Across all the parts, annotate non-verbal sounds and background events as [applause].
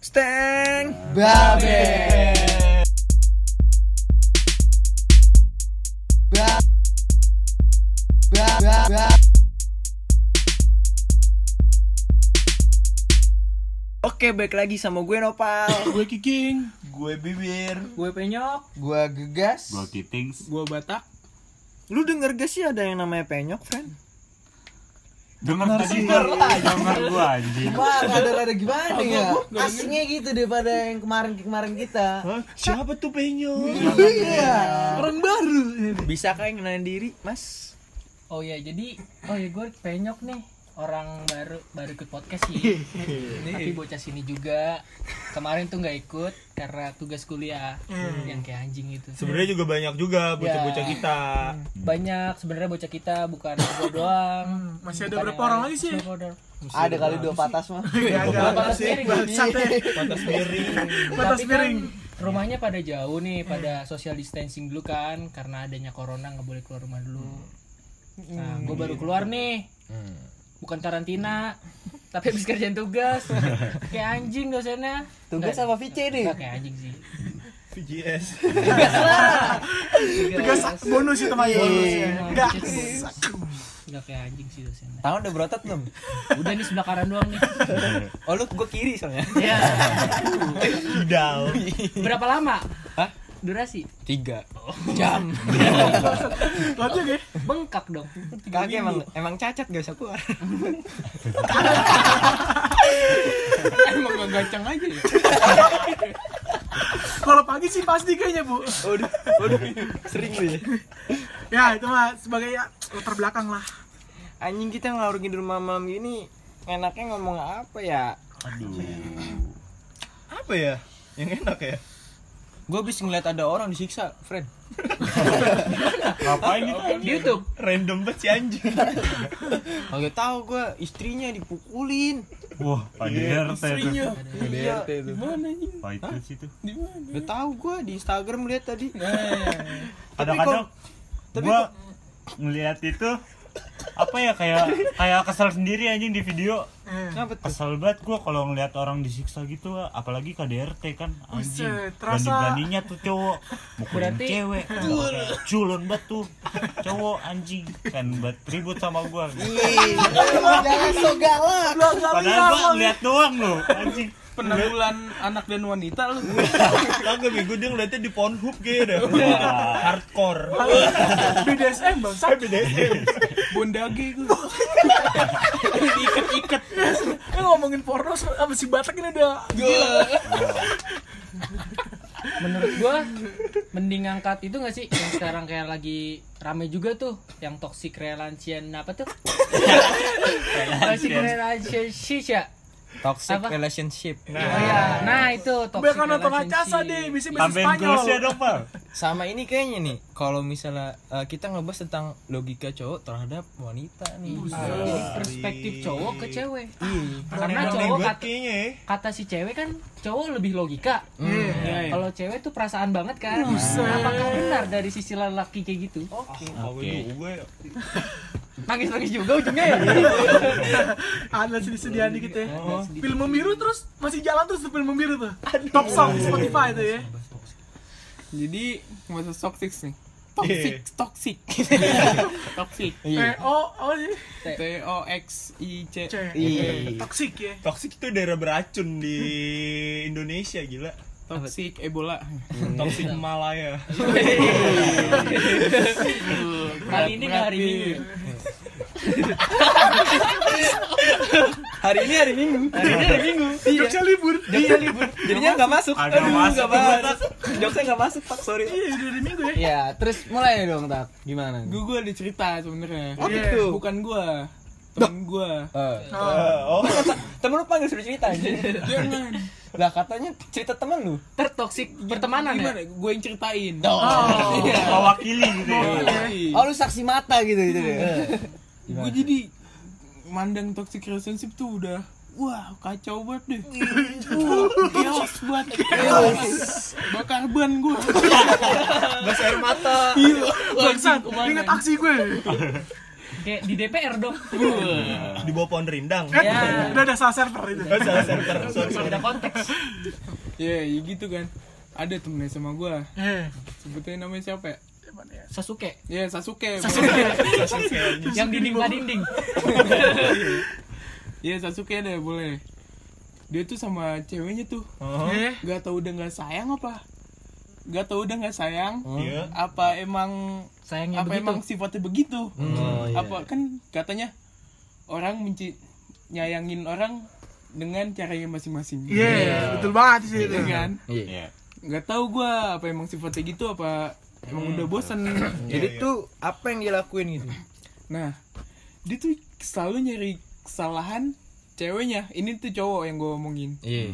Steng. Babe. Ba ba ba ba. Oke, balik lagi sama gue Nopal. [laughs] Gue Kiking, Gue bibir. gue Penyok, Gua gegas. Gue kitings. gue Batak. Lu denger gak sih ada yang namanya penyok, friend? Dengar tadi lah, dengar gue anjing. Wah, ada-ada gimana ya? Aslinya gitu daripada yang kemarin-kemarin kita. Siapa tuh penyok? Iya. Orang baru. Bisa kayak kenalin diri, Mas? Oh ya jadi oh ya gue penyok nih orang baru baru ikut podcast sih [laughs] tapi bocah sini juga kemarin tuh nggak ikut karena tugas kuliah yang kayak anjing itu Sebenarnya juga banyak juga bocah-bocah Ya. kita. banyak sebenarnya bocah kita bukan gue [coughs] doang Masih ada berapa orang lagi sih? Ada kali dua patas mah. Batas miring. Bangsat ya. Batas miring. Batas Tapi miring. kan rumahnya pada jauh nih pada social distancing dulu kan karena adanya corona nggak boleh keluar rumah dulu nah gue baru keluar nih bukan karantina tapi habis kerjaan tugas [laughs] kayak anjing dosennya Tugas apa VC nih? kayak anjing sih VGS. [laughs] Tugas bonus itu mah bonus ya. Enggak. nggak kayak anjing sih dosennya Tangan udah berotot belum? udah nih sebelah kanan doang nih Oh, lu gue kiri soalnya. [laughs] ya Kidal. berapa lama Hah? Durasi Tiga jam. [laughs] Lanjut ya. bengkak dong Kagak emang emang cacat gak usah keluar. [laughs] Emang gak gacang aja ya. [laughs] Kalau pagi sih pasti kayaknya, Bu. Waduh, waduh, sering ya. Ya, itu mah sebagai ya, latar belakang lah. Anjing kita ngelawurgin di rumah malam gini, enaknya ngomong apa ya? Aduh. Apa ya? Yang enak ya? Gue habis ngeliat ada orang disiksa, friend. [laughs] Ngapain itu? di YouTube Random banget si anjing. [laughs] Kagak tahu gue istrinya dipukulin. Wah, Pak DRT tuh. Iya. Itu sih tuh. Udah tahu gue di Instagram lihat tadi. [laughs] Kadang-kadang tapi gua ngeliat itu apa ya kayak kayak kesel sendiri anjing di video. Kenapa tuh? kesel banget gua kalau ngeliat orang disiksa gitu apalagi KDRT kan anjing. berani beraninya tuh cowok. Mukulin Berarti- cewek culun banget tuh. Cowok anjing. Kan buat ribut sama gua. Jangan so galak. padahal gua ngeliat doang loh anjing Penanggulan anak dan wanita lu. [laughs] Kagak bego dia ngeliatnya di Pornhub kayaknya dah. Wah. Hardcore. [laughs] BDSM bang, [laughs] Saya BDSM. bondage gue. Diikat-ikat. Eh ngomongin porno sama si Batak ini udah gila. menurut gua mending angkat itu gak sih yang sekarang kayak lagi rame juga tuh yang toxic relation apa tuh toxic relationship ya Toxic Apa? relationship. oh ya nah itu toxic Kebanyakan nonton relationship Acasa deh, bisa bahasa Spanyol. ya dong Pak Sama ini kayaknya nih, kalau misalnya eh, kita ngebahas tentang logika cowok terhadap wanita nih. jadi perspektif cowok ke cewek karena Aneh cowok kata, kayaknya ya. kata si cewek kan cowok lebih logika Iya. kalau cewek tuh perasaan banget kan apakah benar dari sisi lelaki kayak gitu Oke. Aku juga ya. Nangis nangis juga ujungnya ya Ada sedih-sedihan dikit ya. Film membiru terus masih jalan terus film membiru tuh. Top song di Spotify tuh ya. Jadi masa toxic nih. Toxic, toxic. [laughs] toxic. Eh, oh, oh sih. T O X I C. C. Iya. Toxic ya. Toxic itu daerah beracun di Indonesia gila. Toxic Ebola. Toxic Malaya. kali ini nggak hari minggu Hari ini hari Minggu. hari ini hari minggu Jogja libur. Jokesnya libur. Jadinya nggak masuk. Agak Aduh, masuk. nggak masuk. Jokesnya nggak masuk, Pak. Sorry. Iya, udah hari minggu ya. Ya, terus mulai dong, Tak. Gimana? Gue gue ada cerita sebenarnya. Oh, gitu. Bukan gue. Temen gue. Eh, Oh, temen lu panggil suruh cerita aja. Jangan. Lah katanya cerita temen lu. tertoksik pertemanan ya Gimana? Gue yang ceritain. Oh. mewakili gitu ya Oh, lu saksi mata gitu gitu deh. Gue jadi mandang toxic relationship tuh udah Wah kacau banget deh Wah chaos banget Chaos Bakar ban gue Gas air mata. Bangsat, inget aksi gue. Kayak di DPR dong. Di bawah pohon rindang. ya Udah ada salah server itu. Oh, salah server. Sorry, sorry. beda konteks. Ya ya gitu kan. Ada temennya sama gua. Eh, sebetulnya namanya siapa ya? Ya? Sasuke. Ya Sasuke. Yang dinding nggak dinding. [laughs] Iya Sasuke deh boleh. Dia tuh sama ceweknya tuh. Eh, gak tau udah nggak sayang apa? Gak tau udah nggak sayang. Iya. apa emang sayangnya apa begitu. emang sifatnya begitu? Oh, iya. apa kan katanya orang menci nyayangin orang dengan caranya masing-masing. Iya, betul banget sih itu. Iya kan? Iya. Iya. nggak tahu gua apa emang sifatnya gitu apa emang udah bosen. Jadi tuh apa yang dia lakuin gitu? nah dia tuh selalu nyari kesalahan ceweknya. Ini tuh cowok yang gua omongin. Iya.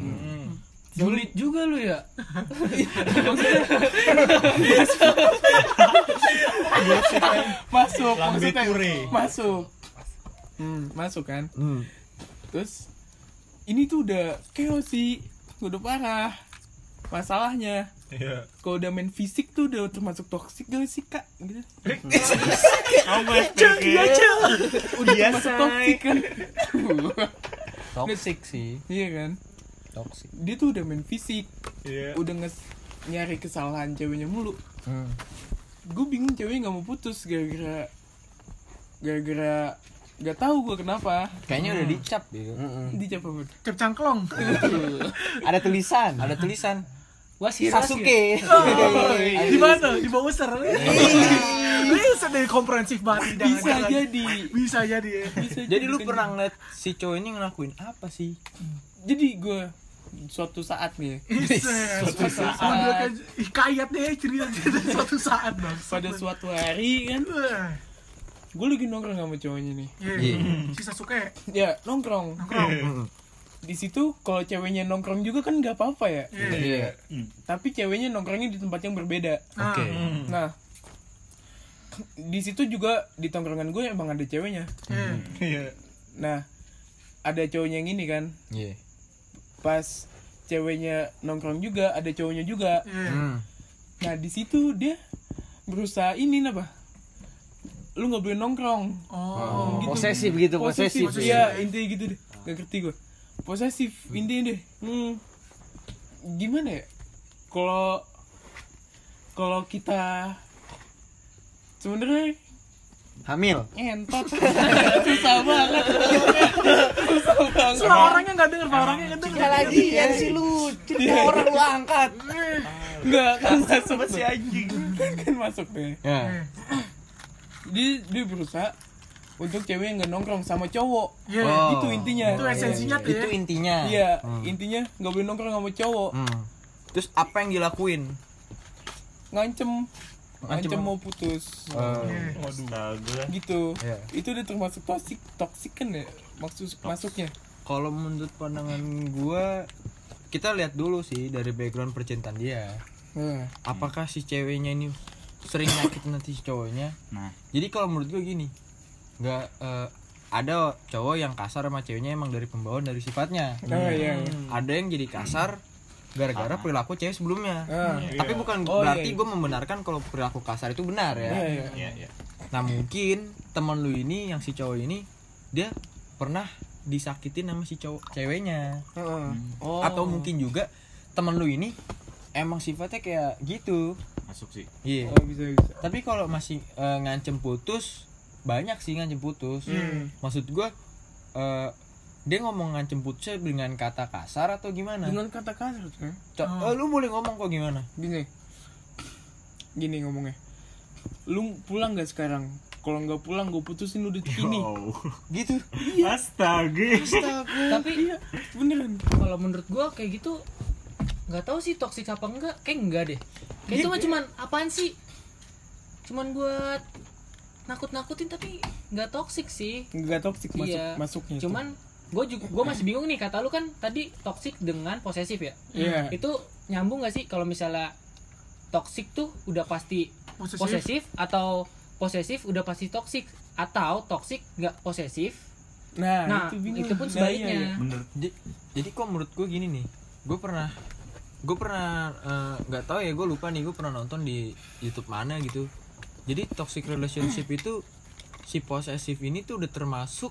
Sulit juga lu ya? [laughs] Masuk maksudnya masuk. Hmm, masuk kan? Hmm. terus ini tuh udah chaos sih. Udah parah masalahnya. Iya. kalau udah main fisik tuh udah termasuk toksik gak sih kak? Gitu. [laughs] Kamu SPG. udah Biasa. termasuk toksik kan? [laughs] Toxic sih. iya kan Toxic. dia tuh udah main fisik Iya. udah nges nyari kesalahan ceweknya mulu Hmm. gue bingung ceweknya nggak mau putus gara-gara gara-gara nggak tahu gue kenapa Kayaknya udah dicap gitu. dicap apa Cap cangklong. Ada tulisan. Ada tulisan wasir Sasuke. Di mana? Di bawah user. Bisa deh komprehensif banget. Bisa jadi Bisa jadi. ya. bisa Jadi lu pernah ngeliat si cowok ini ngelakuin apa sih? jadi gue suatu saat nih [laughs] Suatu saat. Kayak deh cerita cerita suatu saat bang. pada suatu hari kan gue lagi nongkrong sama cowoknya nih Iya. Si Sasuke. ya nongkrong Nongkrong. di situ kalau ceweknya nongkrong juga kan nggak apa-apa ya Iya. tapi ceweknya nongkrongnya di tempat yang berbeda Oke. nah di situ juga di tongkrongan gue emang ada ceweknya Iya. Iya. nah ada cowoknya yang ini kan Iya. Pas ceweknya nongkrong juga ada cowoknya juga. Hmm. nah di situ dia berusaha ini apa lu nggak boleh nongkrong Oh. gitu. Posesif gitu, posesif. iya intinya gitu deh gak ngerti gue posesif intinya deh hmm. gimana ya kalau kalau kita sebenarnya Hamil. entot [laughs] susah banget susah banget Suara orangnya nggak denger, Pak. orangnya nggak denger. lagi ya sih lu. Cerita orang lu angkat. Enggak kan masuk si anjing kan masuk deh Ya. dia dia berusaha untuk cewek yang gak nongkrong sama cowok Iya. Oh. itu intinya Itu esensinya tuh ya. Itu intinya. iya intinya nggak boleh nongkrong sama cowok Hmm. Terus apa yang dilakuin? ngancem Apa? mau putus Astaga. gitu Iya. itu udah termasuk toksik toksik kan ya maksud masuknya Kalau menurut pandangan gua kita lihat dulu sih dari background percintaan dia. nah, Apakah si ceweknya ini sering nyakitin nanti si cowoknya? Nah. Jadi kalau menurut gua gini, nggak eh, ada cowok yang kasar sama ceweknya emang dari pembawaan dari sifatnya. oh iya iya. Ada yang jadi kasar gara-gara perilaku cewek sebelumnya. Ah, Tapi bukan Oh, berarti iya, iya. gue membenarkan kalau perilaku kasar itu benar ya. iya, iya. Iya, iya. Nah mungkin teman lu ini yang si cowok ini dia pernah disakitin sama si cowok ceweknya Heeh. oh atau mungkin juga teman lu ini emang sifatnya kayak gitu. Masuk sih. Iya. oh bisa bisa Tapi kalau masih eh, ngancem putus banyak sih ngancem putus. Hmm. Maksud gua eh, dia ngomong ngancem putusnya dengan kata kasar atau gimana? dengan kata kasar kan Co- eh, lu boleh ngomong kok gimana? gini. Gini ngomongnya. Lu pulang gak sekarang? Kalau nggak pulang gue putusin lu detik ini Wow. Gitu. Astaga. tapi beneran. Kalau menurut gua kayak gitu nggak tahu sih toksik apa enggak. Kayak enggak deh. Kayak itu mah cuman apaan sih? Cuman buat nakut-nakutin tapi nggak toksik sih. Nggak toksik masuk Iya. masuknya tuh. Gue juga gue masih bingung nih kata lu kan tadi toksik dengan posesif ya iya itu nyambung gak sih kalau misalnya toksik tuh udah pasti Posesif. posesif atau posesif udah pasti toksik atau toksik nggak posesif nah, nah itu, bingung. itu pun Nah, sebaliknya iya, iya. Bener. jadi, jadi kok menurut gue gini nih gue pernah gue pernah eh, nggak tahu ya gue lupa nih gue pernah nonton di YouTube mana gitu jadi toxic relationship itu si posesif ini tuh udah termasuk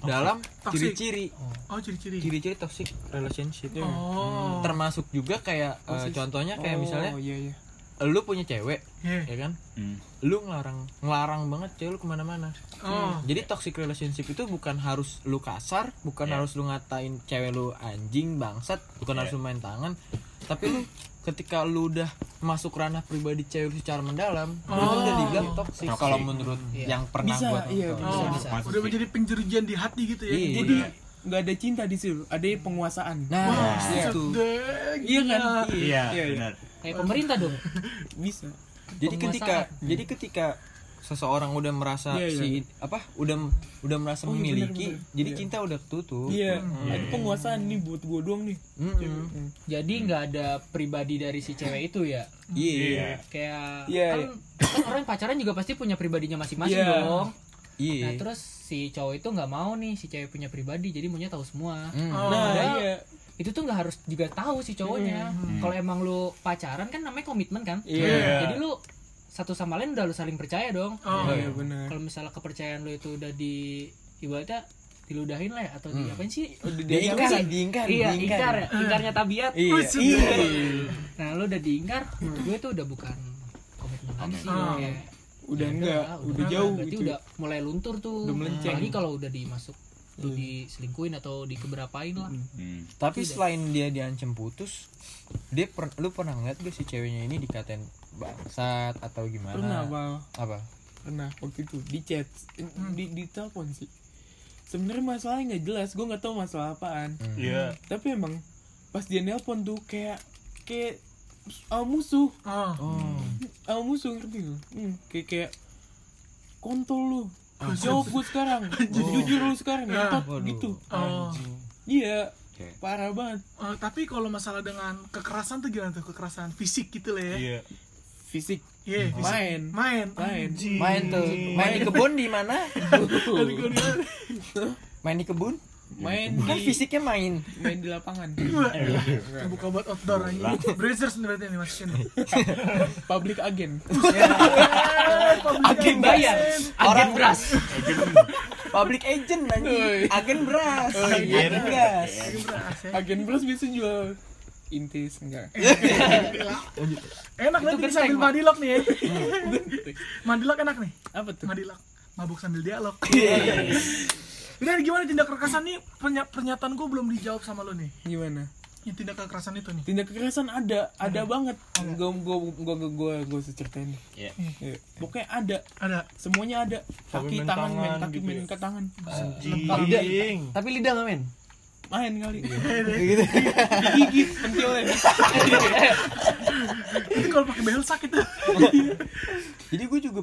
dalam ciri-ciri Oh, ciri-ciri. ciri-ciri toxic relationship Oh. termasuk juga kayak eh, Posesif. contohnya kayak Oh, misalnya iya iya lu punya cewek Iya. ya kan Hmm. lu ngelarang ngelarang banget cewek lu ke mana-mana Oh. jadi toxic relationship itu bukan harus lu kasar bukan Iya. harus lu ngatain cewek lu anjing bangsat bukan Iya. harus lu main tangan tapi lu ketika lu udah masuk ranah pribadi cewek secara mendalam itu Oh. udah dibilang toxic Toxic. kalau menurut Iya. yang pernah Bisa, gua iya, tonton. Oh, bisa. Masuk udah menjadi penjerujian di hati gitu ya. Iya. jadi nggak ada cinta di situ ada penguasaan nah Wah, itu sedeng, iya kan gila. Iya, iya, iya. benar. Kayak pemerintah dong. bisa jadi ketika jadi ketika seseorang udah merasa Iya, iya. si apa udah udah merasa Oh, iya, memiliki bener, bener. jadi Iya. cinta udah tutup iya Hmm. ada penguasaan nih buat gua doang nih Mm-mm. Jadi nggak ada pribadi dari si cewek itu ya. iya Kayak Iya, kan, kan orang pacaran juga pasti punya pribadinya masing-masing Iya. dong. iya Nah terus si cowok itu nggak mau nih si cewek punya pribadi, jadi maunya tahu semua. Mm. Oh. nah iya Itu tuh nggak harus juga tahu si cowoknya. Kalau emang lu pacaran kan namanya komitmen kan. Iya. Jadi lu satu sama lain udah lu saling percaya dong. Oh. oh iya benar Kalau misalnya kepercayaan lu itu udah di ibaratnya diludahin lah ya atau di apain sih? diingkar Iya, diingkar Iya, diingkar. ingkar ya. Ingkarnya tabiat. iya Wih, sedeng. Nah, lu udah diingkar, menurut gue itu udah bukan komitmen lagi sih. Oh. Kayak, udah ya enggak udah, udah jauh berarti gitu udah mulai luntur tuh. Udah melenceng. Apalagi kalau udah dimasuk lu diselingkuhin atau dikeberapain lah. Hmm. Tapi selain dia diancam putus, dia per, lu pernah ngeliat gak si ceweknya ini dikatain bangsat atau gimana? pernah bang Apa? pernah waktu itu di chat di di telepon sih sebenarnya masalahnya nggak jelas gue nggak tahu masalah apaan Iya. tapi emang pas dia nelpon tuh kayak kayak ah, musuh Oh. Oh. ah, musuh ngerti gak? Hmm, kayak kayak kontol lu jawab gue sekarang [laughs] jujur lu sekarang ngentot Waduh. gitu Oh. iya Oke. parah banget Oh, tapi kalau masalah dengan kekerasan tuh gimana tuh? Kekerasan fisik gitu lah ya. Iya. Fisik Iya, fisik. main Main. main Main tuh, main [laughs] di kebun di mana? Main di kebun? main Kan di fisiknya main. main di lapangan [laughs] Buka buat outdoor aja. Brazers nih berarti nih masukin. [laughs] public agent Agen bayar, agen beras. Public agent anjing. Agen beras. Agen gas. agen beras biasa jual intis enggak [laughs] Enak nanti genteng, sambil madilok nih ya. madilok enak nih. apa tuh Madilok. Mabuk sambil dialog. Udah gimana tindak kekerasan nih? Pernya- pernyataan gue belum dijawab sama lo nih. gimana Yang tindak kekerasan itu nih. tindak kekerasan ada ada banget gue gue gue gue gue gue ceritain deh. Iya. Iya. pokoknya ada Ada. semuanya ada kaki main tangan main tangan kaki gitu main ya. ke tangan Anjing. Tapi lidah nggak men? Main kali Gitu. digigit pentilnya Itu kalau pakai behel sakit tuh. Jadi gue juga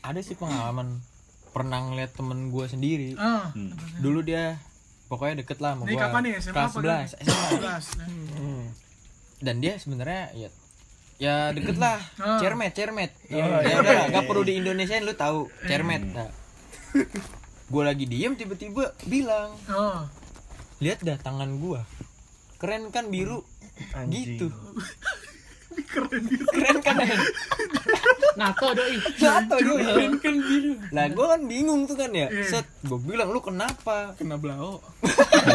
ada sih pengalaman pernah ngeliat temen gue sendiri. Ah. Dulu dia pokoknya deket lah sama gue. kapan nih? SMA Kelas apa 11. SMA. 11. Dan dia sebenarnya ya ya deket lah Ah. cermet cermet ya udah lah, gak perlu di Indonesia lu tahu cermet nah. gue lagi diem tiba-tiba bilang Oh. Lihat dah tangan gua. Keren kan biru? Gitu. Keren gitu. keren kan NATO doi. Jatuh dia keren kan biru. Lah gua kan bingung tuh kan ya. Iya. set gue bilang lu kenapa? Kena blau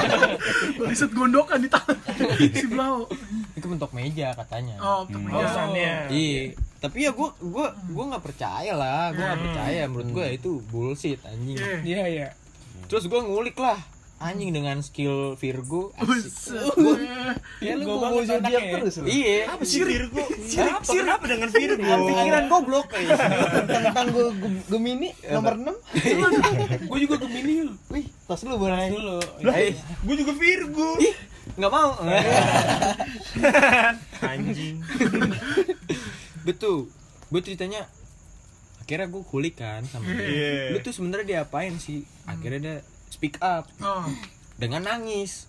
[laughs] Riset gondokan di tangan. si Blau. itu bentuk meja katanya. Oh, untuk meja. iya. Tapi ya gua gua gua nggak percaya lah. Gua nggak percaya. Menurut gua itu bullshit anjing. Iya. iya iya. Terus gua ngulik lah anjing dengan skill Virgo asik. Ya lu Gua zodiak anaknya. terus lu. iya Apa sih Virgo? Siapa? Kenapa dengan Virgo? pikiran goblok kayak [laughs] Tentang gue Gemini nomor 6 [laughs] gue juga gemini lu Wih, tos lu boleh nanya. dulu Eh, Gue juga Virgo. nggak mau [laughs] Anjing. betul gue ceritanya akhirnya gue kulik kan sama dia Iya. lu tuh sebenarnya diapain sih akhirnya dia speak up Oh. dengan nangis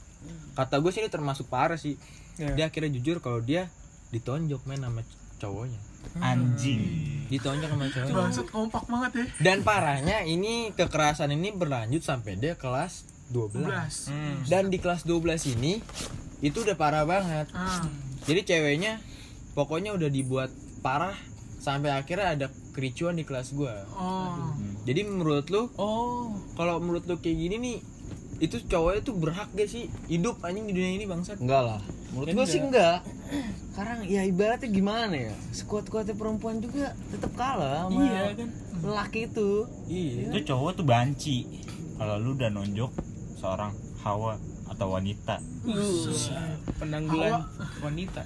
kata gue sih ini termasuk parah sih Iya. dia akhirnya jujur kalau dia ditonjok main sama cowoknya Anjing. ditonjok sama cowoknya Bangsat kompak banget ya. dan parahnya ini kekerasan ini berlanjut sampai dia kelas 12 12. dan di kelas 12 ini itu udah parah banget Ah. jadi ceweknya pokoknya udah dibuat parah sampai akhirnya ada kericuan di kelas gua Oh. Hmm. Jadi menurut lu Oh. kalau menurut lu kayak gini nih itu cowoknya tuh berhak gak sih hidup anjing di dunia ini bangsat? Enggak lah. Menurut gua sih enggak. Sekarang ya ibaratnya gimana ya? Sekuat-kuatnya perempuan juga tetap kalah sama Iya kan. lelaki itu. Iya. Itu cowok tuh banci. Kalau lu udah nonjok seorang hawa atau wanita. Penanggulan wanita.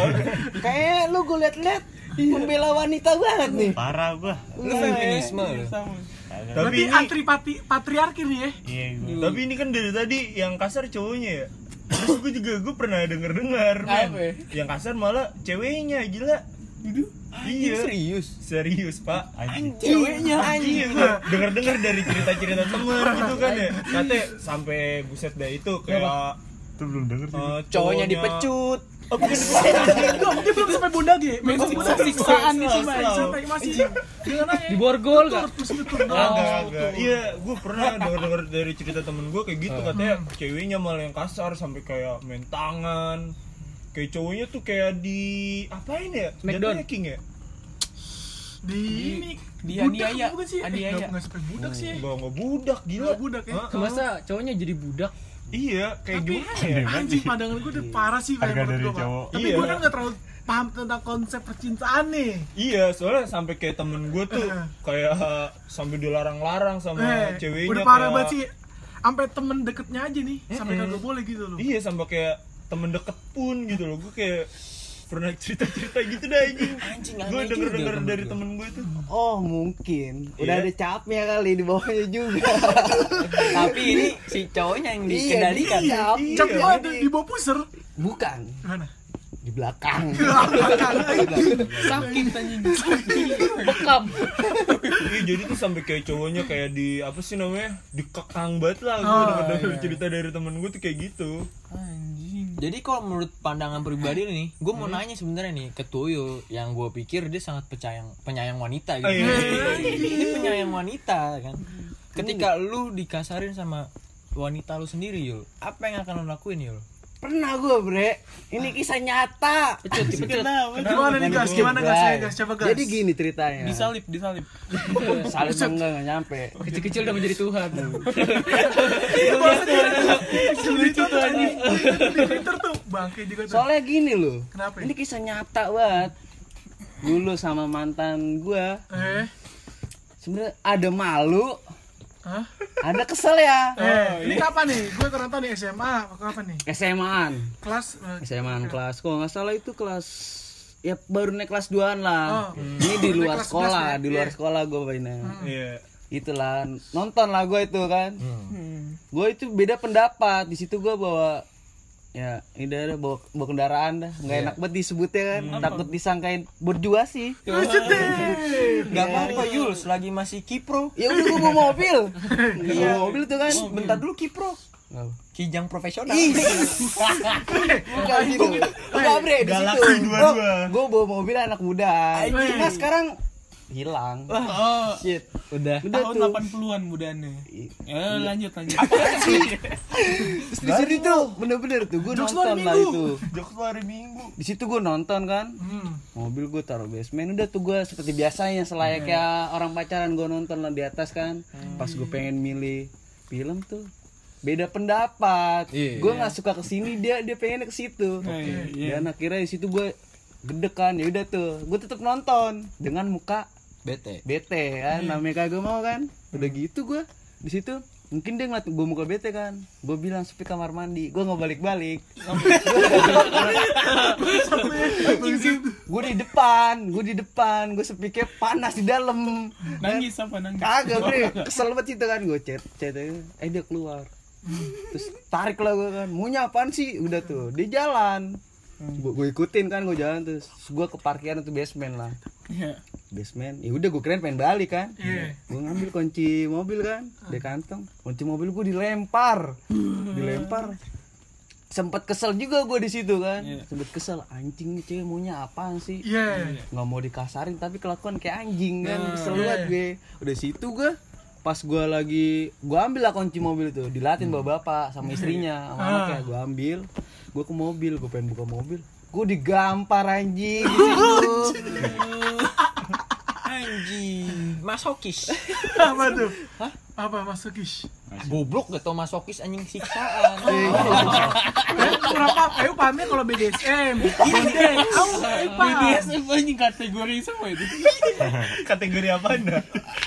[coughs] Kayak lu gue liat-liat pembela wanita banget nih. Parah gua. Lu feminisme lu. Kagak. Tapi Berarti ini- antri pati, patriarki nih ya. Iya gua. Tapi ini kan dari tadi yang kasar cowoknya ya. Terus gue juga gue pernah denger dengar. Apa? Yang kasar malah ceweknya gila. Iya Serius. serius pak. Anjing. Ceweknya Iya gue denger dengar dari cerita cerita temen gitu kan ya. Katanya sampai buset dah itu kayak Tuh belum denger sih. eh, Cowoknya dipecut. Oh, bukan Belum, dia belum sampai bunda G. Masih Masih siksaan nih sih, masih masih. Di borgol gak? Terus itu. Agak, agak. Iya, gue pernah denger-denger dari cerita temen gue kayak gitu katanya ceweknya malah yang kasar sampai kayak main tangan. Kayak cowoknya tuh kayak di apain ya? Smackdown. Jatuhnya king ya? Di ini budak bukan sih? Aniaya. nggak- nggak sampai budak sih. Enggak, enggak budak, gila. Budak ya. Masa cowoknya jadi budak? Iya, kayak Tapi gimana ya? anjing [laughs] pandangan gue udah parah sih Harga menurut dari gua, cowok. Tapi Iya. gue kan nggak terlalu paham tentang konsep percintaan nih. Iya, soalnya sampai kayak temen gue tuh kayak [laughs] sampai dilarang-larang sama Eh, ceweknya udah parah kayak- banget sih. Sampai temen deketnya aja nih, sampai Mm-mm. kagak boleh gitu loh. Iya, sampai kayak temen deket pun gitu loh. Gue kayak pernah cerita-cerita gitu dah anjing. Anjing Gue denger-denger dari menurut temen gue tuh. Oh mungkin udah Iya. ada capnya kali di bawahnya juga. [laughs] Tapi ini si cowoknya yang Iya, dikendalikan. dia cap. Iya. gua ada di bawah puser. Bukan Gimana? di [laughs] belakang. Sakit anjing. Bekam. Iya jadi tuh sampai kayak cowoknya kayak di apa sih namanya dikekang banget lah gue Oh, denger denger iya. cerita dari temen gue tuh kayak gitu Jadi kalau menurut pandangan pribadi nih, gue mau nanya sebenarnya nih ke Tuyul yang gue pikir dia sangat penyayang penyayang wanita gitu. Oh, iya, iya, iya. Ini penyayang wanita kan. Ketika lu dikasarin sama wanita lu sendiri Yul, apa yang akan lu lakuin Yul? Pernah gue bre, ini kisah nyata. Pecut, dipecut. Gimana nih guys? Gimana guys? Ayo, guys, coba guys. Jadi gini ceritanya. Disalip, disalip. Salib enggak enggak nyampe. Kecil-kecil udah menjadi Tuhan. lucu tuh anjing. Di Twitter tuh bangke juga tuh. Soalnya gini loh. Kenapa ya? Ini kisah nyata banget. Dulu sama mantan gua Eh, sebenarnya ada malu, hah? ada kesel ya. Eh, ini kapan nih? Gue kurang tahu nih SMA apa kapan nih? SMA-an. Kelas eh, SMA-an kelas. Kok nggak salah itu kelas ya baru naik kelas 2-an lah. Oh. Ini di luar sekolah, 11 ya? di luar Iya. sekolah gue mainnya. iya Itulah nonton lah gue itu kan. Gue itu beda pendapat. Di situ gue bawa ya ini dah bawa, bawa kendaraan dah. Nggak enak banget disebutnya kan. Takut disangkain. Berdua sih. Gak apa-apa Yul, selagi masih Kipro. ya udah gue bawa mobil. Gua bawa mobil tuh kan. Bentar dulu Kipro. Kijang profesional. Bukan gitu. Enggak bre di situ. Gue bawa mobil anak muda. Cuma sekarang hilang. Oh, Shit. Udah. Udah tahun tuh. 80-an budannya. Ya, lanjut lanjut. Terus di situ tuh bener-bener tuh gue Jokes nonton lah itu. jokes hari minggu Di situ gue nonton kan. Hmm. Mobil gue taruh basement udah tuh gue seperti biasanya selayaknya orang pacaran gue nonton lah di atas kan. Pas gue pengen milih film tuh beda pendapat. Iya. Gue nggak suka ke sini dia dia pengen ke situ. Iya. Dan akhirnya di situ gue gede kan ya udah tuh gue tetap nonton dengan muka Bete. bete kan? Namanya kagak mau kan? Udah gitu gue di situ mungkin dia ngeliat gue muka bete kan? Gue bilang sepi kamar mandi. Gue nggak balik balik gue di depan gue di depan gue sepikir panas di dalam. Nangis apa nangis? kagak bre. Kesel banget itu kan? Gue chat chat aja, eh dia keluar. Terus tarik lah gue kan? Maunya apaan sih? Udah tuh dia jalan. Gue gue ikutin kan? Gue jalan terus gue ke parkiran tuh basement lah. Iya. Basement. Ya udah gue keren pengen balik kan. Iya. gue ngambil kunci mobil kan di kantong. Kunci mobil gue dilempar. Dilempar. Sempat kesel juga gue di situ kan. Iya. sempet kesel anjing nih cewek maunya apaan sih? Iya. nggak mau dikasarin tapi kelakuan kayak anjing kan. Nah, kesel banget gue. Udah situ gue pas gue lagi gue ambil lah kunci mobil itu. Dilatin bapak bapak sama istrinya sama Ah. anaknya. Gue ambil gue ke mobil gue pengen buka mobil. Gue digampar anjing. [laughs] Di situ [laughs] Anjing. masokis [laughs] Apa tuh? Hah? Apa masukis? goblok gak tau masokis anjing siksaan [laughs] Eh, Berapa? Ayo pahamnya kalau BDSM. BDSM anjing kategori semua itu. [laughs] Kategori apa anda?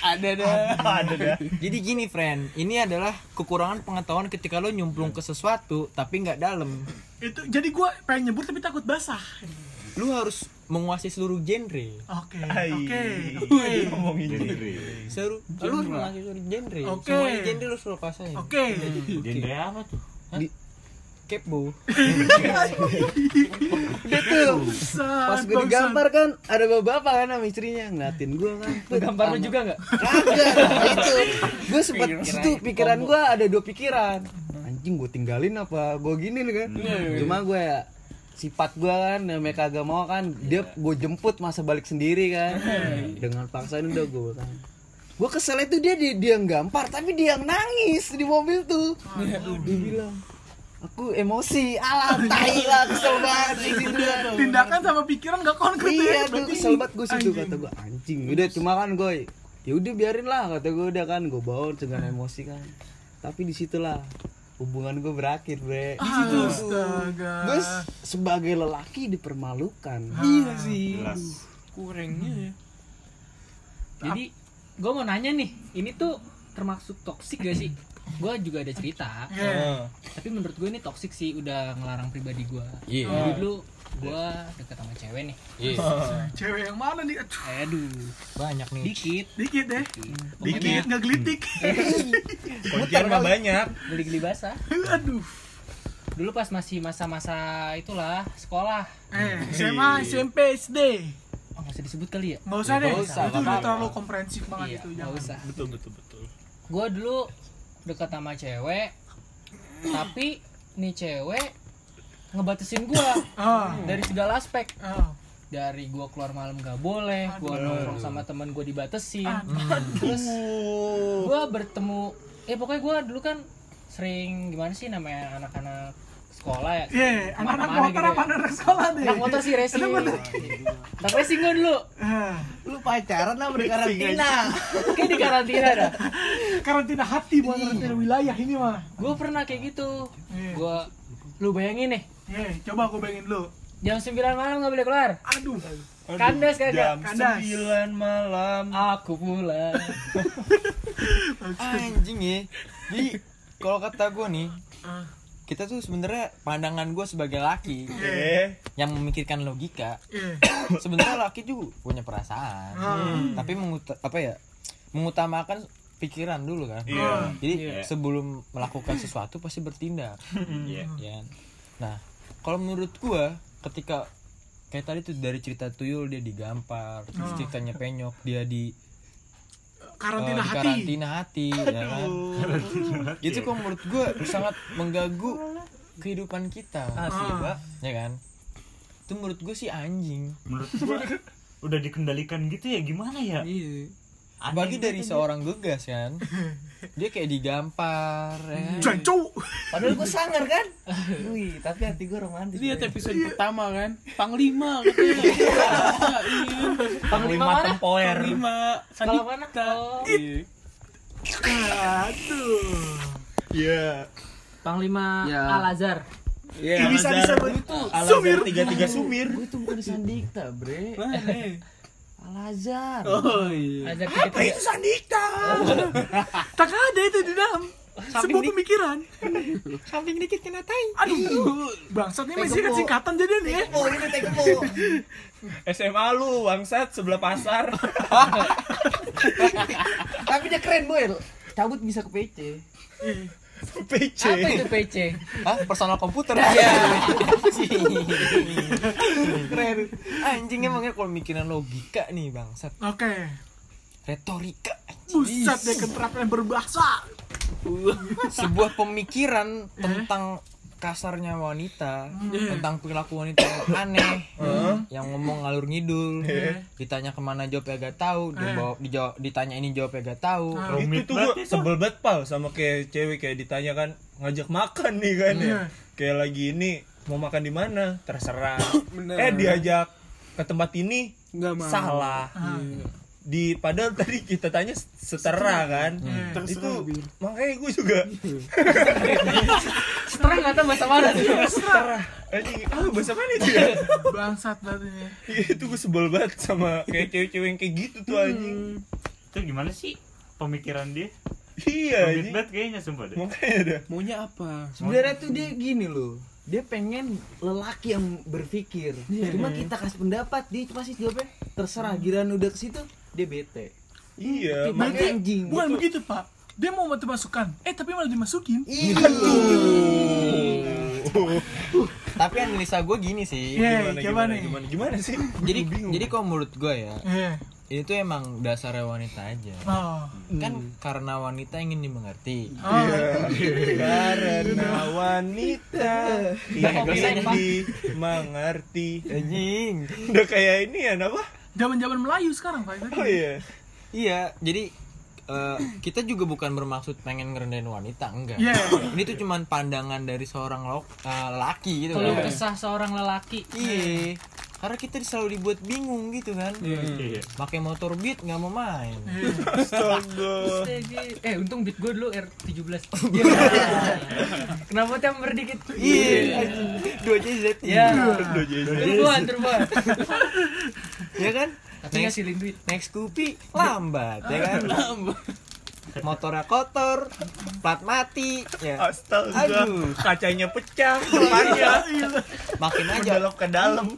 Ada dah. Ada dah. jadi gini friend ini adalah kekurangan pengetahuan ketika lo nyemplung ke sesuatu tapi nggak dalam Itu jadi gue pengen nyebur tapi takut basah. lu harus menguasai seluruh genre Oke, Hai. oke, oke. Ngomongin seluruh lu harus menguasai seluruh genre Oke. semuanya genre lu suruh kuasain Oke. Genre apa tuh? kepo Udah tuh. Pas gue digambar kan ada bapak kan sama istrinya ngeliatin gue kan. Gambar lu juga nggak? Kagak, itu. Gue sempat situ pikiran gue ada dua pikiran. Anjing gue tinggalin apa gue gini nih kan. Cuma gue ya sifat gue kan namanya kagak mau kan dia gue jemput masa balik sendiri kan. Dengan paksaan udah gue kan. Gue kesel itu dia dia, dia gampar tapi dia yang nangis di mobil tuh. Dia bilang. aku emosi alah tai lah kesel banget di situ. Kan. Tindakan sama pikiran gak konkret iya ya. tuh Berarti- kesel banget gue situ kata gue anjing udah cuma kan gue ya udah biarin lah kata gue udah kan gue bawa dengan emosi kan. Tapi di situlah hubungan gue berakhir bre Astaga. gue s- sebagai lelaki dipermalukan Iya sih. Kurangnya ya. Jadi gue mau nanya nih, ini tuh termasuk toksik gak sih? Gue juga ada cerita, Iya. tapi menurut gue ini toksik sih, udah ngelarang pribadi gue. Iya. Jadi dulu gue deket sama cewek nih, Iya. [laughs] Cewek yang mana nih? Aduh, aduh, banyak nih dikit, dikit deh. Pokoknya Dikit ngegelitik. [laughs] Kuncian mah banyak. geli-geli basah. Aduh. Dulu pas masih masa-masa itulah sekolah, Eh, SMA, SMP, SD. oh nggak usah disebut kali ya? Nggak usah deh. Nggak usah, itu nggak udah terlalu komprehensif banget Iya, itu. nggak Jangan. usah. Betul betul betul. Gue dulu deket sama cewek, tapi nih cewek ngebatasin gue Ah. dari segala aspek. Ah. dari gua keluar malam gak boleh gua nongkrong sama temen gua dibatesin terus gua bertemu eh pokoknya gua dulu kan sering gimana sih namanya anak-anak sekolah ya Iya, anak-anak Ke mana-mana motor gitu apa ya. anak sekolah deh? anak motor sih racing anak racing gua dulu Ah. lu pacaran apa di karantina kayak di karantina dah Karantina hati bukan karantina wilayah ini mah. gua pernah kayak gitu Iya. gua lu bayangin nih Iya, coba aku bayangin dulu. jam 9 malam gak boleh keluar Aduh. kandas kagak Jam Kandas. 9 malam. aku pulang [laughs] anjing ya jadi kalau kata gue nih Ah. kita tuh sebenarnya pandangan gue sebagai laki Eh, yang memikirkan logika Iya. [coughs] sebenarnya laki juga punya perasaan Ah. tapi menguta apa ya mengutamakan pikiran dulu kan Iya. jadi sebelum melakukan sesuatu pasti bertindak Iya. ya kan? nah kalau menurut gua ketika kayak tadi tuh dari cerita tuyul dia digampar terus Ah. ceritanya penyok dia di Karantina eh, di hati. karantina hati ya kan itu kok menurut gua sangat mengganggu kehidupan kita asli Ah. pak ya kan itu menurut gue sih anjing Menurut gua [laughs] udah dikendalikan gitu ya gimana ya? Iya. Bagi dari seorang gegas kan [laughs] dia kayak digampar ya? Jancu. padahal gue sangar kan [laughs] wih tapi hati gue romantis Lihat episode pertama kan, Panglima katanya. [laughs] Iya. panglima mana tempoer. Panglima kalau mana oh, Iya. Aduh. Iya. panglima Ya. Al Azhar Iya. Bisa disebut itu. Sumir 33 Sumir. gue tuh bukan Sandikta bre Mana? Al Azhar Oh iya. Azhar tiga tiga Sandika. [laughs] tak ada itu di dalam. Sebuah pemikiran. [laughs] samping dikit kena tai Aduh. Bangsat ini masih kan singkatan jadi nih ya. oh ini teko [laughs] SMA lu bangsat sebelah pasar. tapi dia keren boy cabut bisa ke PC PC. apa itu PC Hah? personal komputer iya anjing emangnya kalau mikirin logika nih bangsat. Oke. retorika Buset deh keterampilan berbahasa. sebuah pemikiran [laughs] tentang kasarnya wanita tentang perilaku wanita yang aneh yang ngomong ngalur ngidul ditanya ke mana jawabnya gak tahu dia bawa dijawab ditanya ini jawabnya gak tahu. Itu Rumit tuh itu. sebel banget pal sama kayak cewek kayak ditanya kan ngajak makan nih kan ya. Iya. Kayak lagi ini mau makan di mana? Terserah. [coughs] Eh diajak ke tempat ini Nggak mau. salah. Ah. Iya. di padahal [laughs] tadi kita tanya setara kan Hmm. itu makanya gue juga [laughs] Setengah nggak tahu bahasa mana tuh. [laughs] anjing ah bahasa mana itu ya Bangsat banget ini. Iya, itu gue sebel banget sama kayak cewek-cewek yang kayak gitu tuh anjing itu gimana sih pemikiran dia iya anjing banget kayaknya sumpah deh makanya dah Maunya apa? Sebenarnya tuh dia gini loh. Dia pengen lelaki yang berpikir. Cuma kita kasih pendapat, dia pasti jawabnya terserah. Giliran udah ke situ, dia bete. iya Berarti anjing. Bukan begitu, Pak. Dia mau bantu masukan. Eh, tapi malah dimasukin. [laughs] Tapi analisa gue gini sih. Iya, gimana coba gimana nih. gimana gimana sih Jadi jadi kalau menurut gue ya, Iya. Ini tuh emang dasarnya wanita aja. Oh. Kan karena wanita ingin dimengerti. Oh. karena wanita [laughs] yang dimengerti Anjing. udah kayak ini ya apa Zaman-zaman Melayu sekarang, Pak. Itu. oh iya Iya, jadi eh, kita juga bukan bermaksud pengen ngerendahin wanita, enggak. Iya. Ini tuh cuman pandangan dari seorang lo, eh, laki gitu Kalau kan. kesah seorang lelaki. Iya. Karena kita selalu dibuat bingung gitu kan. Iya. Pakai motor beat nggak mau main. astaga Eh, untung beat gue dulu R17. [laughs] Kenapa temper dikit? Iya. Dua JZ. Ya. Turboan, turboan. Ya kan? Tapi duit. Naik Scoopy lambat ya kan? Lambat. Motornya kotor, plat mati, ya. astaga. Aduh. kacanya pecah depannya Makin aja. Belok ke dalam.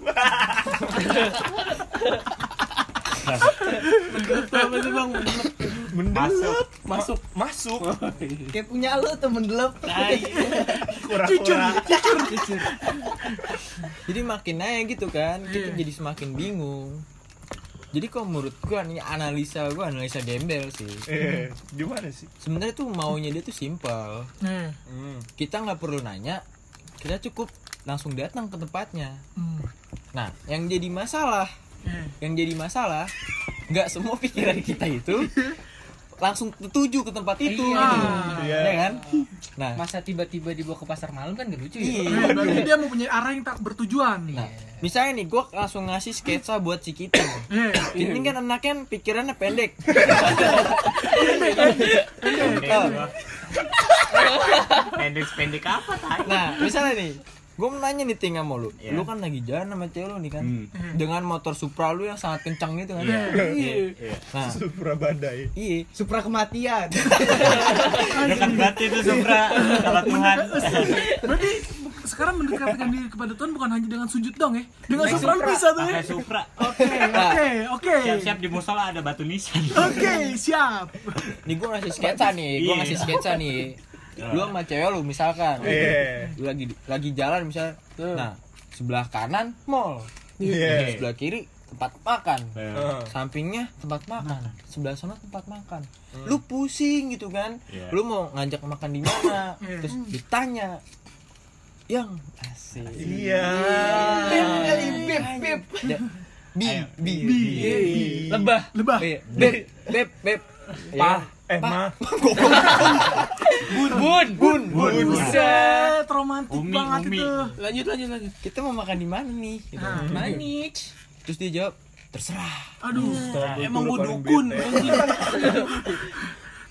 Apa sih bang? mendelep Masuk. masuk. Kayak punya lo temen delep. kura-kura. Jadi makin aja gitu kan kita jadi semakin bingung jadi kalau menurut gua nih analisa gua analisa gembel sih eh gimana sih sebenarnya tuh maunya dia tuh simpel Nih. kita nggak perlu nanya kita cukup langsung datang ke tempatnya Hmm. nah yang jadi masalah Eh. yang jadi masalah nggak semua pikiran kita itu [laughs] langsung tertuju ke tempat itu Iya. gitu. Iya. ya kan nah. Masa tiba-tiba dibawa ke pasar malam kan gak lucu ya? iya. Eh, berarti dia mau punya arah yang tak bertujuan. nah misalnya nih gua langsung ngasih sketsa buat si kita Eh. ini kan anaknya pikirannya pendek. [laughs] Pendek pendek. Apa Nah, misalnya nih, gue mau nanya nih tinggal mau lu. Lu kan lagi jalan sama cewek lu nih kan. Dengan motor Supra lu yang sangat kencang gitu kan. Iya. Nah, Supra badai iya. Supra kematian. [laughs] dekat banget itu Supra sama Tuhan Berarti sekarang mendekatkan diri kepada Tuhan bukan hanya dengan sujud dong ya. Dengan Supra bisa tuh ya. Supra Oke, oke, oke. siap-siap di musola ada batu nisan Oke, siap. Nih gue ngasih sketsa nih, gue Iya. ngasih sketsa nih. Lu sama cewek lu misalkan. Iya. Lu lagi lagi jalan misalnya. Nah, sebelah kanan mall. Iya. Sebelah kiri tempat makan. Heeh. Sampingnya tempat makan, sebelah sana tempat makan. Lu pusing gitu kan? Iya. Lu mau ngajak makan di mana? Terus ditanya, yang asik. Iya. Bip kali bip bip. Ya, Bi, bi, Bi. Lebah. Lebah. Iya, Beb, beb, beb. Pa, eh ma, Bun. Bun. Bun, bun. Buset, romantis Umi, banget Umi. itu. Lanjut lanjut lanjut. Kita mau makan di mana nih? Gitu. Nah. Manik. Terus dia jawab, terserah. Aduh, Emang Itu gue paling dukun.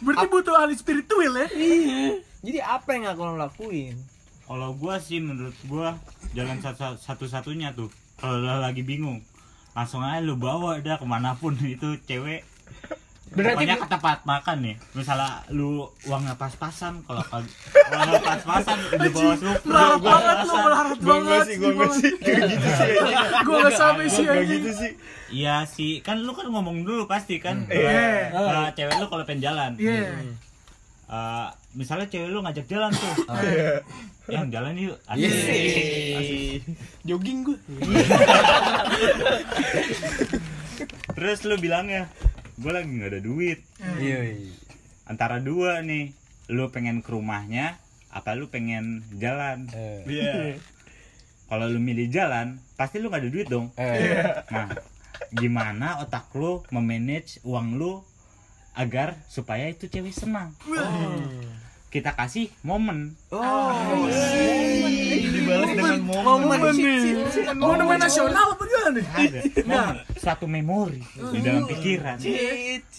berarti butuh ahli spiritual ya? Jadi apa yang akan lo lakuin? kalau gua sih menurut gua jalan satu satu-satunya tuh kalau lo lagi bingung langsung aja lu bawa dah ke mana pun [laughs] itu cewek Berarti Pokoknya ke tempat makan nih misalnya lu uangnya pas-pasan kalau pagi [laughs] uangnya pas-pasan udah bawa supra Melarat banget lu, melarat banget. sih, gua enggak sih, kayak gitu sih. Gue gak sampai sih anjing. gitu sih. iya sih kan lu kan ngomong dulu pasti kan Iya. Eh, cewek lu kalau pengen jalan Iya. Eh, misalnya cewek lu ngajak jalan tuh [laughs] Iya. yang jalan yuk Iya asik. sih. Jogging gue. terus lu bilangnya gue lagi nggak ada duit. Iya. antara dua nih lu pengen ke rumahnya apa lu pengen jalan? Eh, Iya. [laughs] kalau lu milih jalan pasti lu gak ada duit dong. Eh. nah gimana otak lu memanage uang lu agar supaya itu cewek senang? Kita kasih momen. Oh, Dibalas dengan momen. Momen. Nih. Monumen nasional. apa nih? ada. Momen, suatu memori di dalam pikiran.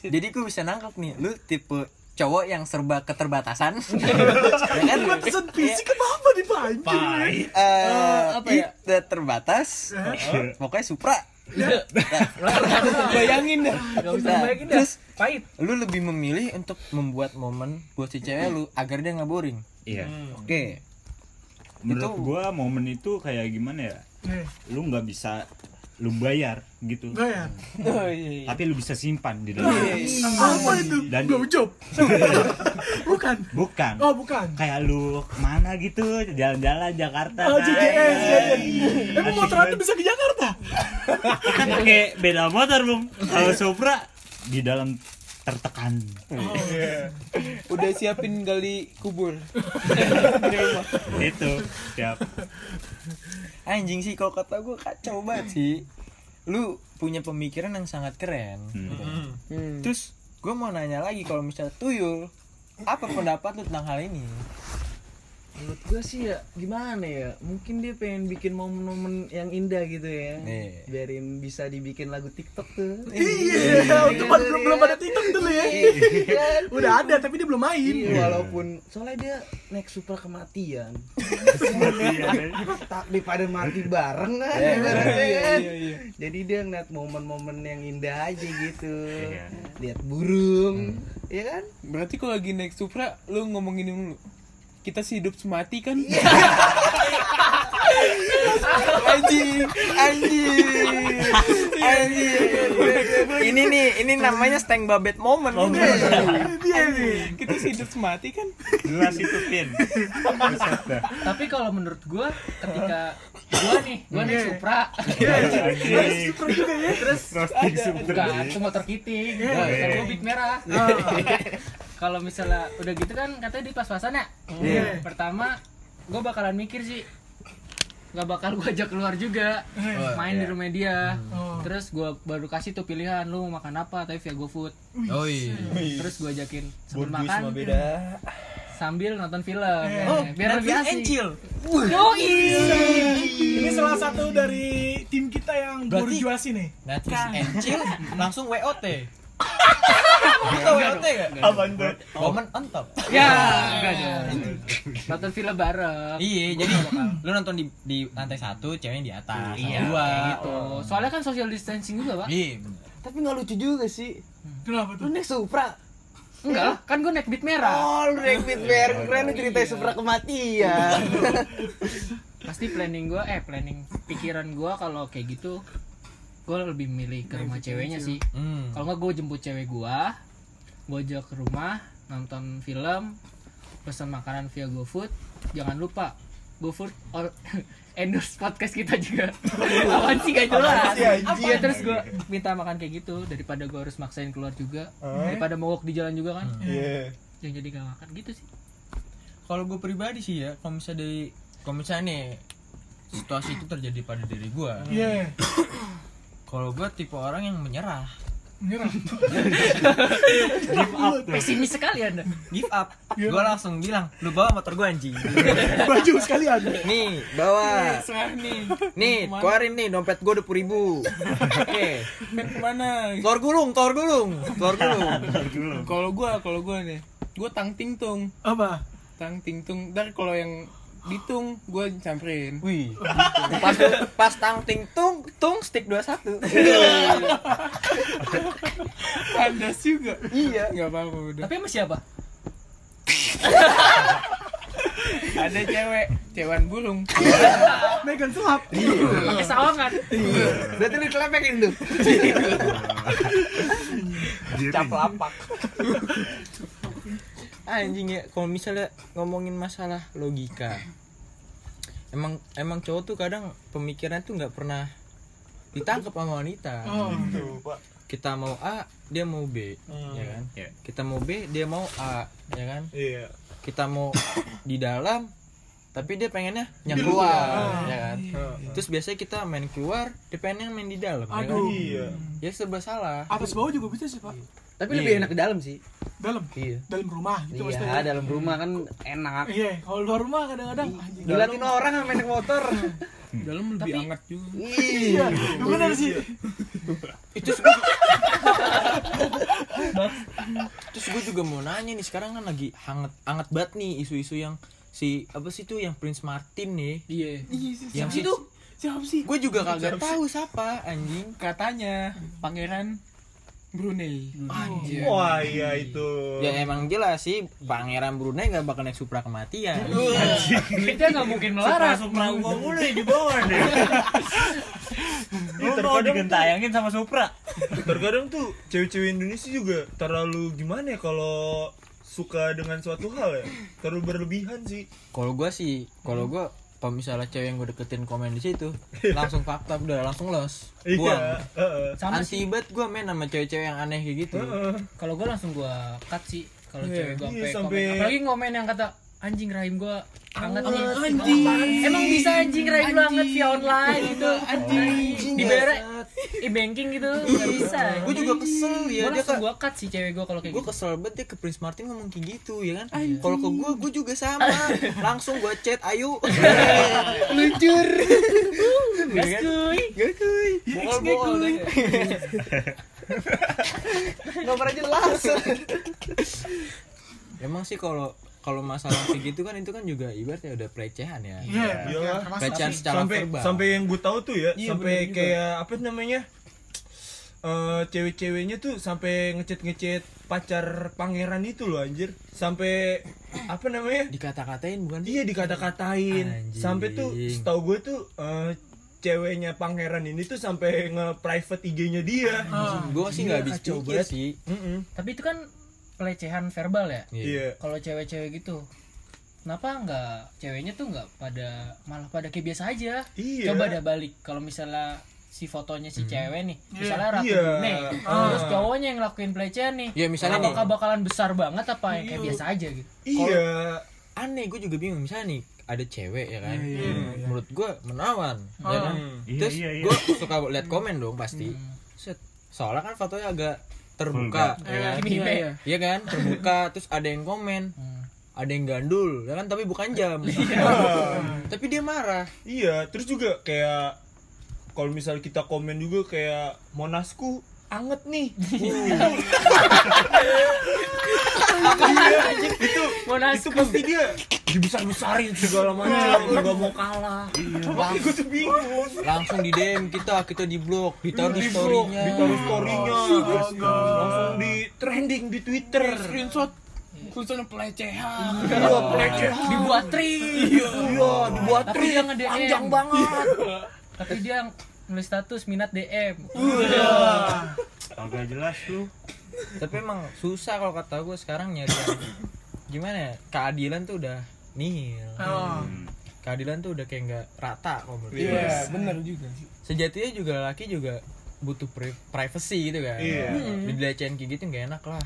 Jadi gue bisa nangkep nih, lu tipe cowok yang serba keterbatasan. [laughs] ya kan? Batasan fisik kenapa dipancing? Eh, apa ya? tidak terbatas. Pokoknya supra. bayangin dah. Nggak usah Nah, bayangin dah. terus? Pahit. Lu lebih memilih untuk membuat momen buat si cewek lu agar dia nggak boring. iya. Oke. menurut Itu- gua momen itu kayak gimana ya? Nih, lu nggak bisa lu bayar gitu bayar. Oh iya. iya. tapi lu bisa simpan di dalam Apa itu? Dan- job. [laughs] Bukan. bukan Oh, bukan. kayak lu ke mana gitu jalan-jalan Jakarta Oh, kan. Ya, ya. Iya. Emang motor anda bisa ke Jakarta? kita pakai beda motor bung kalau Supra di dalam tertekan Udah siapin gali kubur. itu siap Anjing sih kalau kata gue kacau banget sih. Lu punya pemikiran yang sangat keren. gitu. Hmm. Terus gue mau nanya lagi kalau misalnya tuyul, apa pendapat lu tentang hal ini? Menurut gue sih ya gimana ya mungkin dia pengen bikin momen-momen yang indah gitu ya Nih. biarin bisa dibikin lagu TikTok tuh Iya, untuk pas belum belum ada TikTok dulu ya. Udah ada tapi dia belum main. Iya, walaupun soalnya dia naik supra kematian. tak daripada mati bareng kan. kan. Jadi dia ngeliat momen-momen yang indah aja gitu. Iya. Lihat burung, ya kan? Berarti kalau lagi naik Supra, lu ngomong ini dulu. Kita sih hidup semati kan? [laughs] Anjing, anjing, anjing. Ini nih, ini namanya steng babet moment. Dia nih. Kita sih hidup semati kan? jelas itu pin. Tapi kalau menurut gua ketika gua nih gua nih Supra. Super juga ya. terus Supra enggak itu motor kiting. Iya. gua big merah. Kalau misalnya udah gitu kan katanya di pas-pasan ya? Iya. pertama gua bakalan mikir sih nggak bakal gua ajak keluar juga main di rumah dia Oh. terus gua baru kasih tuh pilihan lu mau makan apa tapi via GoFood Oh iya. terus gua ajakin sambil makan beda. sambil nonton film Oh, ya. biar lebih asik Encil. Yoi. Ini salah satu dari tim kita yang berjuasi nih. Netflix Encil langsung WOT. [laughs] Kita WOT gak? Apaan tuh? Momen on top. ya enggak dong nonton film bareng Iya, jadi lu nonton di di lantai satu, ceweknya di atas. Iya, gitu. Soalnya kan social distancing juga, Pak. Iya. Tapi nggak lucu juga sih. Kenapa Lu tuh? naik Supra. Enggak lah, kan gue naik beat merah. Oh, lu naik beat bear keren lu ceritain Supra kematian. Pasti planning gue, eh planning pikiran gue kalau kayak gitu, gue lebih milih ke rumah ceweknya sih. Hmm. Kalau nggak gue jemput cewek gue, ajak ke rumah, nonton film, pesan makanan via GoFood. Jangan lupa GoFood or [laughs] endorse podcast kita juga. [laughs] Awan sih gak jelas. Iya terus gue minta makan kayak gitu daripada gue harus maksain keluar juga, daripada mogok di jalan juga kan. Iya. Yang jadi gak makan gitu sih. Kalau gue pribadi sih ya, kalau misalnya dari kalau misalnya nih situasi itu terjadi pada diri gue, Iya. kalau gue tipe orang yang menyerah, Nyerah. [laughs] Pesimis sekali anda. give up, gue langsung bilang, lu bawa motor gue anjing. [laughs] Baju sekalian. nih, bawa. Nih. Nih, keluarin nih dompet gue dua ribu. Oke, Kan ke mana? telur gulung, telur gulung, [laughs] telur gulung. Kalau gua, kalau gua nih, gua tang ting tung, Apa? tang ting tung. Ntar kalau yang ditung, gua samperin. Wih, pas pas tang ting tung tung stick 21 Kandas [laughs] juga. Iya. Nggak apa-apa udah. Tapi sama siapa? Ada cewek, cewan burung. Megan selap. Pakai sawangan. Berarti lu celepekin tuh. cap lapak anjing ya kalau misalnya ngomongin masalah logika emang emang cowok tuh kadang pemikiran tuh nggak pernah ditangkap sama wanita Oh. kita mau A dia mau B ya kan Iya. kita mau B dia mau A ya kan Iya. kita mau di dalam tapi dia pengennya yang keluar ya kan terus biasanya kita main keluar dia pengennya main di dalam ya kan? Aduh. Iya. ya serba salah Atas bawah juga bisa sih, Pak. Tapi lebih enak di dalam sih. Dalam. Iya. Dalam rumah gitu Iya, maksudnya. dalam rumah kan enak. Iya, kalau luar rumah kadang-kadang. Dilatin orang yang main naik motor. dalam lebih Tapi- hangat juga Iya, benar sih. itu gue terus gue juga mau nanya nih sekarang kan lagi hangat hangat banget nih isu-isu yang si apa sih tuh yang Prince Martin nih? Iya. Yang si itu? Siapa sih? gue juga kagak tahu siapa anjing. Katanya pangeran Brunei. Anjing. Wah iya itu. ya emang jelas sih pangeran Brunei gak bakal naik supra kematian. Kita nggak mungkin Supra melarat Supra gua mulu di bawah deh. Lu mau digentayangin sama Supra. Terkadang tuh cewek-cewek Indonesia juga terlalu gimana ya kalau suka dengan suatu hal ya? Terlalu berlebihan sih. Kalau gue sih kalau gue kalau misalnya cewek yang gue deketin komen di situ langsung fakta udah langsung los. Buang. iya heeh. sama sih. anti banget gue main sama cewek-cewek yang aneh kayak gitu. Heeh. kalau gue langsung gue cut sih kalau Iya, cewek gue iya, sampai sampai- komen. Apalagi ngomen yang kata anjing rahim gue hangat nih. anjing. emang bisa anjing rahim lu hangat via online gitu. Anjing. Dibayar e-banking gitu. Nggak bisa gue juga kesel ya gue dia ke gue cut sih cewek gue kalau kayak gue gitu. kesel banget dia ke Prince Martin ngomong kayak gitu ya kan? Kalau ke gue gue juga sama. [laughs] Langsung gue chat ayu luncur [laughs] gas kuy gak kuy bokal bokal [laughs] nomor jelas. Emang sih kalau kalau masalah kayak gitu kan itu kan juga ibaratnya udah pelecehan ya. Iya, termasuk pelecehan secara sampai verbal. sampai yang gue tahu tuh ya Iya, sampai kayak apa namanya eh cewek-ceweknya tuh sampai ngechat pacar pangeran itu loh anjir. Sampai apa namanya? Dikata-katain bukan? Sih Iya dikata-katain. Anjing. sampai tuh setahu gue tuh eh, ceweknya pangeran ini tuh sampai nge-private IG-nya dia. gue sih nggak habis pikir banget. sih. Mm-mm. tapi itu kan pelecehan verbal ya? Iya. kalau cewek-cewek gitu kenapa nggak ceweknya tuh nggak pada malah pada kayak biasa aja? Iya. coba dah balik kalau misalnya si fotonya si cewek nih misalnya ratu Iya. Brunei terus cowoknya yang ngelakuin pelecehan nih Ya, misalnya apakah nih. bakalan besar banget apa yang kayak biasa aja gitu? Iya. aneh gue juga bingung misalnya nih ada cewek ya kan? Menurut gue menawan ya kan? Iya, terus iya, iya. gue suka lihat komen dong pasti. Set. soalnya kan fotonya agak terbuka. Ya Iya, iya. Iya. Kan? Terbuka terus ada yang komen. Ada yang gandul ya kan? Tapi bukan jam. [laughs] Tapi dia marah. Iya, terus juga kayak kalau misal kita komen juga kayak monasku anget nih. Iya, itu itu pasti dia dibesar-besarin segala macam, nggak mau kalah. Tapi gue tuh bingung. langsung di DM kita kita di blok ditaruh di storynya. Ditaruh storynya, langsung di trending di Twitter. screenshot. Tulisannya pelecehan. Iya, pelecehan. dibuat tri Iya, dibuat nge DM panjang banget. tapi dia nulis status minat DM Agak jelas lu. tapi emang susah kalau kata gue sekarang nyari yang gimana ya keadilan tuh udah nihil Oh. keadilan tuh udah kayak nggak rata kalau menurut gue. iya benar juga sejatinya juga laki juga butuh pri- privacy gitu kan. Iya. dilecehin kayak gitu nggak enak lah.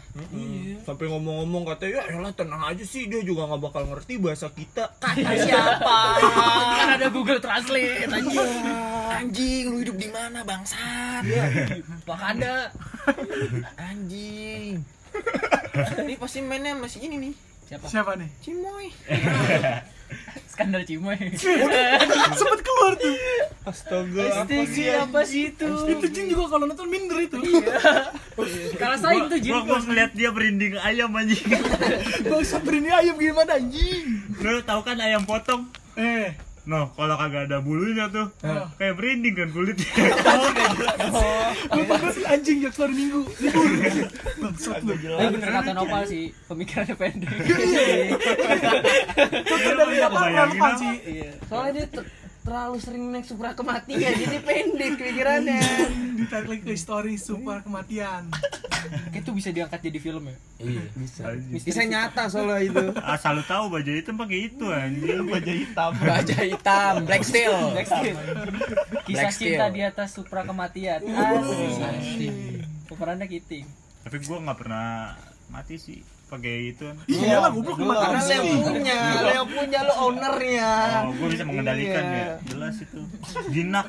Sampai ngomong-ngomong katanya, ya elah tenang aja sih, dia juga nggak bakal ngerti bahasa kita. kata siapa? Kan ada Google Translate anjing. Anjing lu hidup di mana bangsat? Wakanda anjing. Ini pasti mainnya masih ini nih siapa Siapa nih? cimoy [laughs] skandal Cimoy [laughs] Sempet keluar tuh. Astaga, sih? apa sih itu Itu Jin juga kalau nonton minder itu. kalah saing tuh Jin Gua gua ngeliat dia berinding ayam anjing. [laughs] Bangsa berini ayam gimana anjing? Lu tahu kan ayam potong? Eh, Noh, kalau kagak ada bulunya tuh, kayak berinding kan kulitnya. [laughs] lu pada sih anjing yang keluar minggu. Libur. Bangsat lu. Tapi bener kata Nopal sih pemikirannya pendek [laughs] Itu dari apa relevan apa? sih? soalnya dia terlalu sering naik supra kematian. Jadi pendek pikirannya. Ditarik lagi ke story super kematian. kayak [laughs] itu bisa diangkat jadi film ya? Iya bisa. Bisa nyata soalnya itu. Asal lu tahu baju hitam pakai itu anjing. [laughs] Baja hitam. baja hitam black steel. Kisah Black cinta Steel. di atas supra kematian. Asik. Pemerannya kiting. Tapi gua nggak pernah mati sih pakai itu. Iya lah goblok lu karena yang punya lo yang punya lo ownernya Oh, gua bisa mengendalikan Iya. ya. Jelas itu. Jinak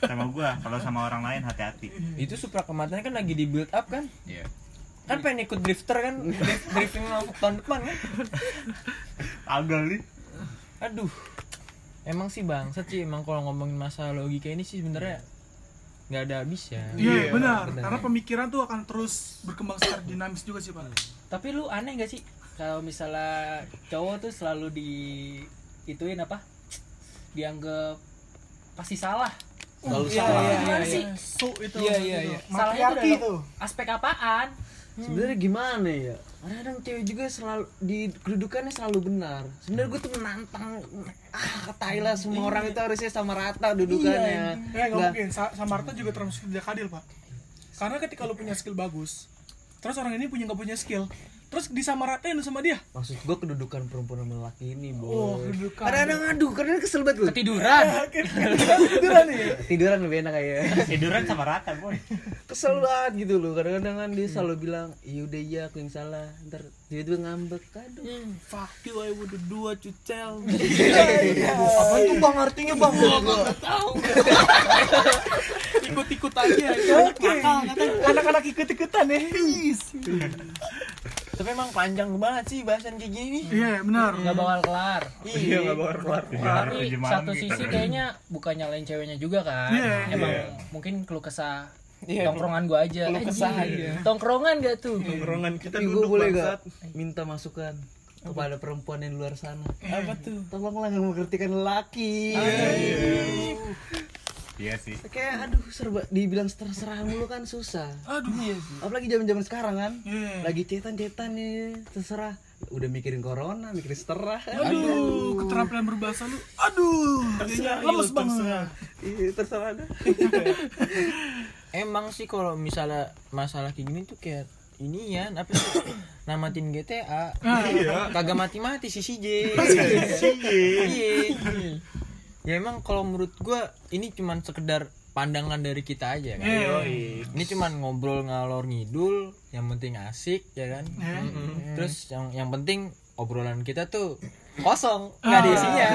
sama gua. Kalau sama orang lain hati-hati. itu supra kematian kan lagi di build up kan Iya. kan pengen ikut drifter kan Drift- drifting tahun depan kan Agak nih. aduh emang sih bangsat sih emang kalau ngomongin masalah logika ini sih sebenarnya nggak ada habisnya Iya, benar. Karena pemikiran tuh akan terus berkembang secara dinamis juga sih, Pak. Tapi lu aneh gak sih kalau misalnya cowok tuh selalu di ituin apa? Dianggap pasti salah. Selalu Iya, salah. iya, Gimana sih? So itu. Iya, iya, iya. Salahnya tuh Matriarki dalam itu. aspek apaan? Sebenarnya gimana ya? Kadang-kadang cewek juga selalu di kedudukannya selalu benar. Sebenarnya gue tuh menantang ah katailah semua orang itu harusnya sama rata dudukannya. Eh, nggak mungkin. Sa Samarta juga termasuk tidak adil, Pak. Karena ketika lu punya skill bagus, terus orang ini punya nggak punya skill, terus disamaratain sama dia. maksud gue kedudukan perempuan sama laki ini Oh, boy kedudukan. kadang-kadang aduh kadang kesel banget gue Ketiduran. [laughs] Tiduran nih. tiduran lebih enak kayak tiduran sama rata boy kesel banget gitu loh kadang-kadang kan dia selalu bilang iya udah iya aku yang salah ntar tiba-tiba ngambek aduh Fuck you, I would do what you tell. apa itu bang artinya bang Ikut-ikut aja. Oke. Anak-anak ikut-ikutan ya. Tapi emang panjang banget sih bahasan kayak gini nih Iya, benar. Nggak bakal kelar. iya nggak bakal kelar Tapi satu kita. sisi kayaknya bukan nyalain ceweknya juga kan. Iya, Emang iya. mungkin keluh kesah Iya, tongkrongan gua aja. keluh kesah aja. Tongkrongan gak tuh? tongkrongan kita tapi gue duduk boleh gak minta masukan kepada perempuan yang di luar sana Apa tuh? tolonglah nggak mengertikan lelaki iya sih. Kayak aduh serba dibilang terserah mulu kan susah. Aduh. iya sih. Apalagi zaman zaman sekarang kan. Iya. lagi cetan cetan nih terserah. Udah mikirin corona mikirin seterah. Aduh, keterampilan berbahasa lu. Aduh, kayaknya lemes banget. iya terserah dah [laughs] emang sih kalau misalnya masalah kayak gini tuh kayak ini ya apa sih? [coughs] Namatin GTA kagak mati-mati si CJ iya ya emang kalau menurut gua ini cuman sekedar pandangan dari kita aja kan? Ini cuman ngobrol ngalor ngidul yang penting asik ya kan? Mm-mm. terus yang yang penting obrolan kita tuh kosong nggak ada isinya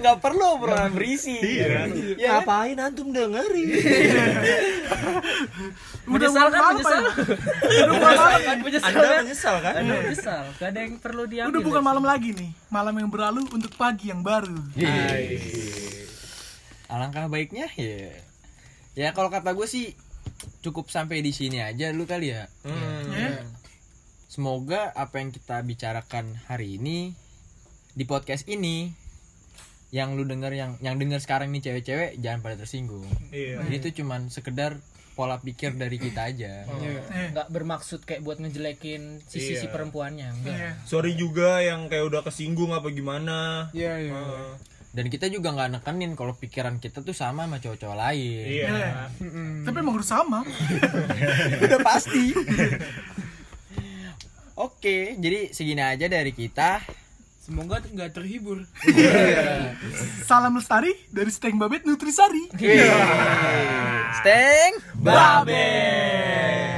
nggak perlu obrolan berisi ya kan? ngapain antum dengerin [laughs] Menyesal kan? malam, Menyesal. Kan? Menyesal anda kan? menyesal kan Menyesal. Gak ada yang perlu diambil. Udah bukan ya. malam lagi nih. Malam yang berlalu untuk pagi yang baru. alangkah baiknya ya ya kalau kata gue sih cukup sampai di sini aja lu kali ya Ya. semoga apa yang kita bicarakan hari ini di podcast ini yang lu denger yang yang denger sekarang nih cewek-cewek jangan pada tersinggung iya Jadi itu cuman sekedar pola pikir dari kita aja Eh, Nggak bermaksud kayak buat ngejelekin si sisi Iya. perempuannya. Enggak. eh. sorry juga yang kayak udah kesinggung apa gimana Iya, iya. Heeh. dan kita juga nggak nekenin kalau pikiran kita tuh sama sama cowok-cowok lain iya Tapi emang harus sama. [laughs] udah pasti oke jadi segini aja dari kita Semoga nggak terhibur. [laughs] Salam lestari dari Steng Babet Nutrisari. Steng Babet.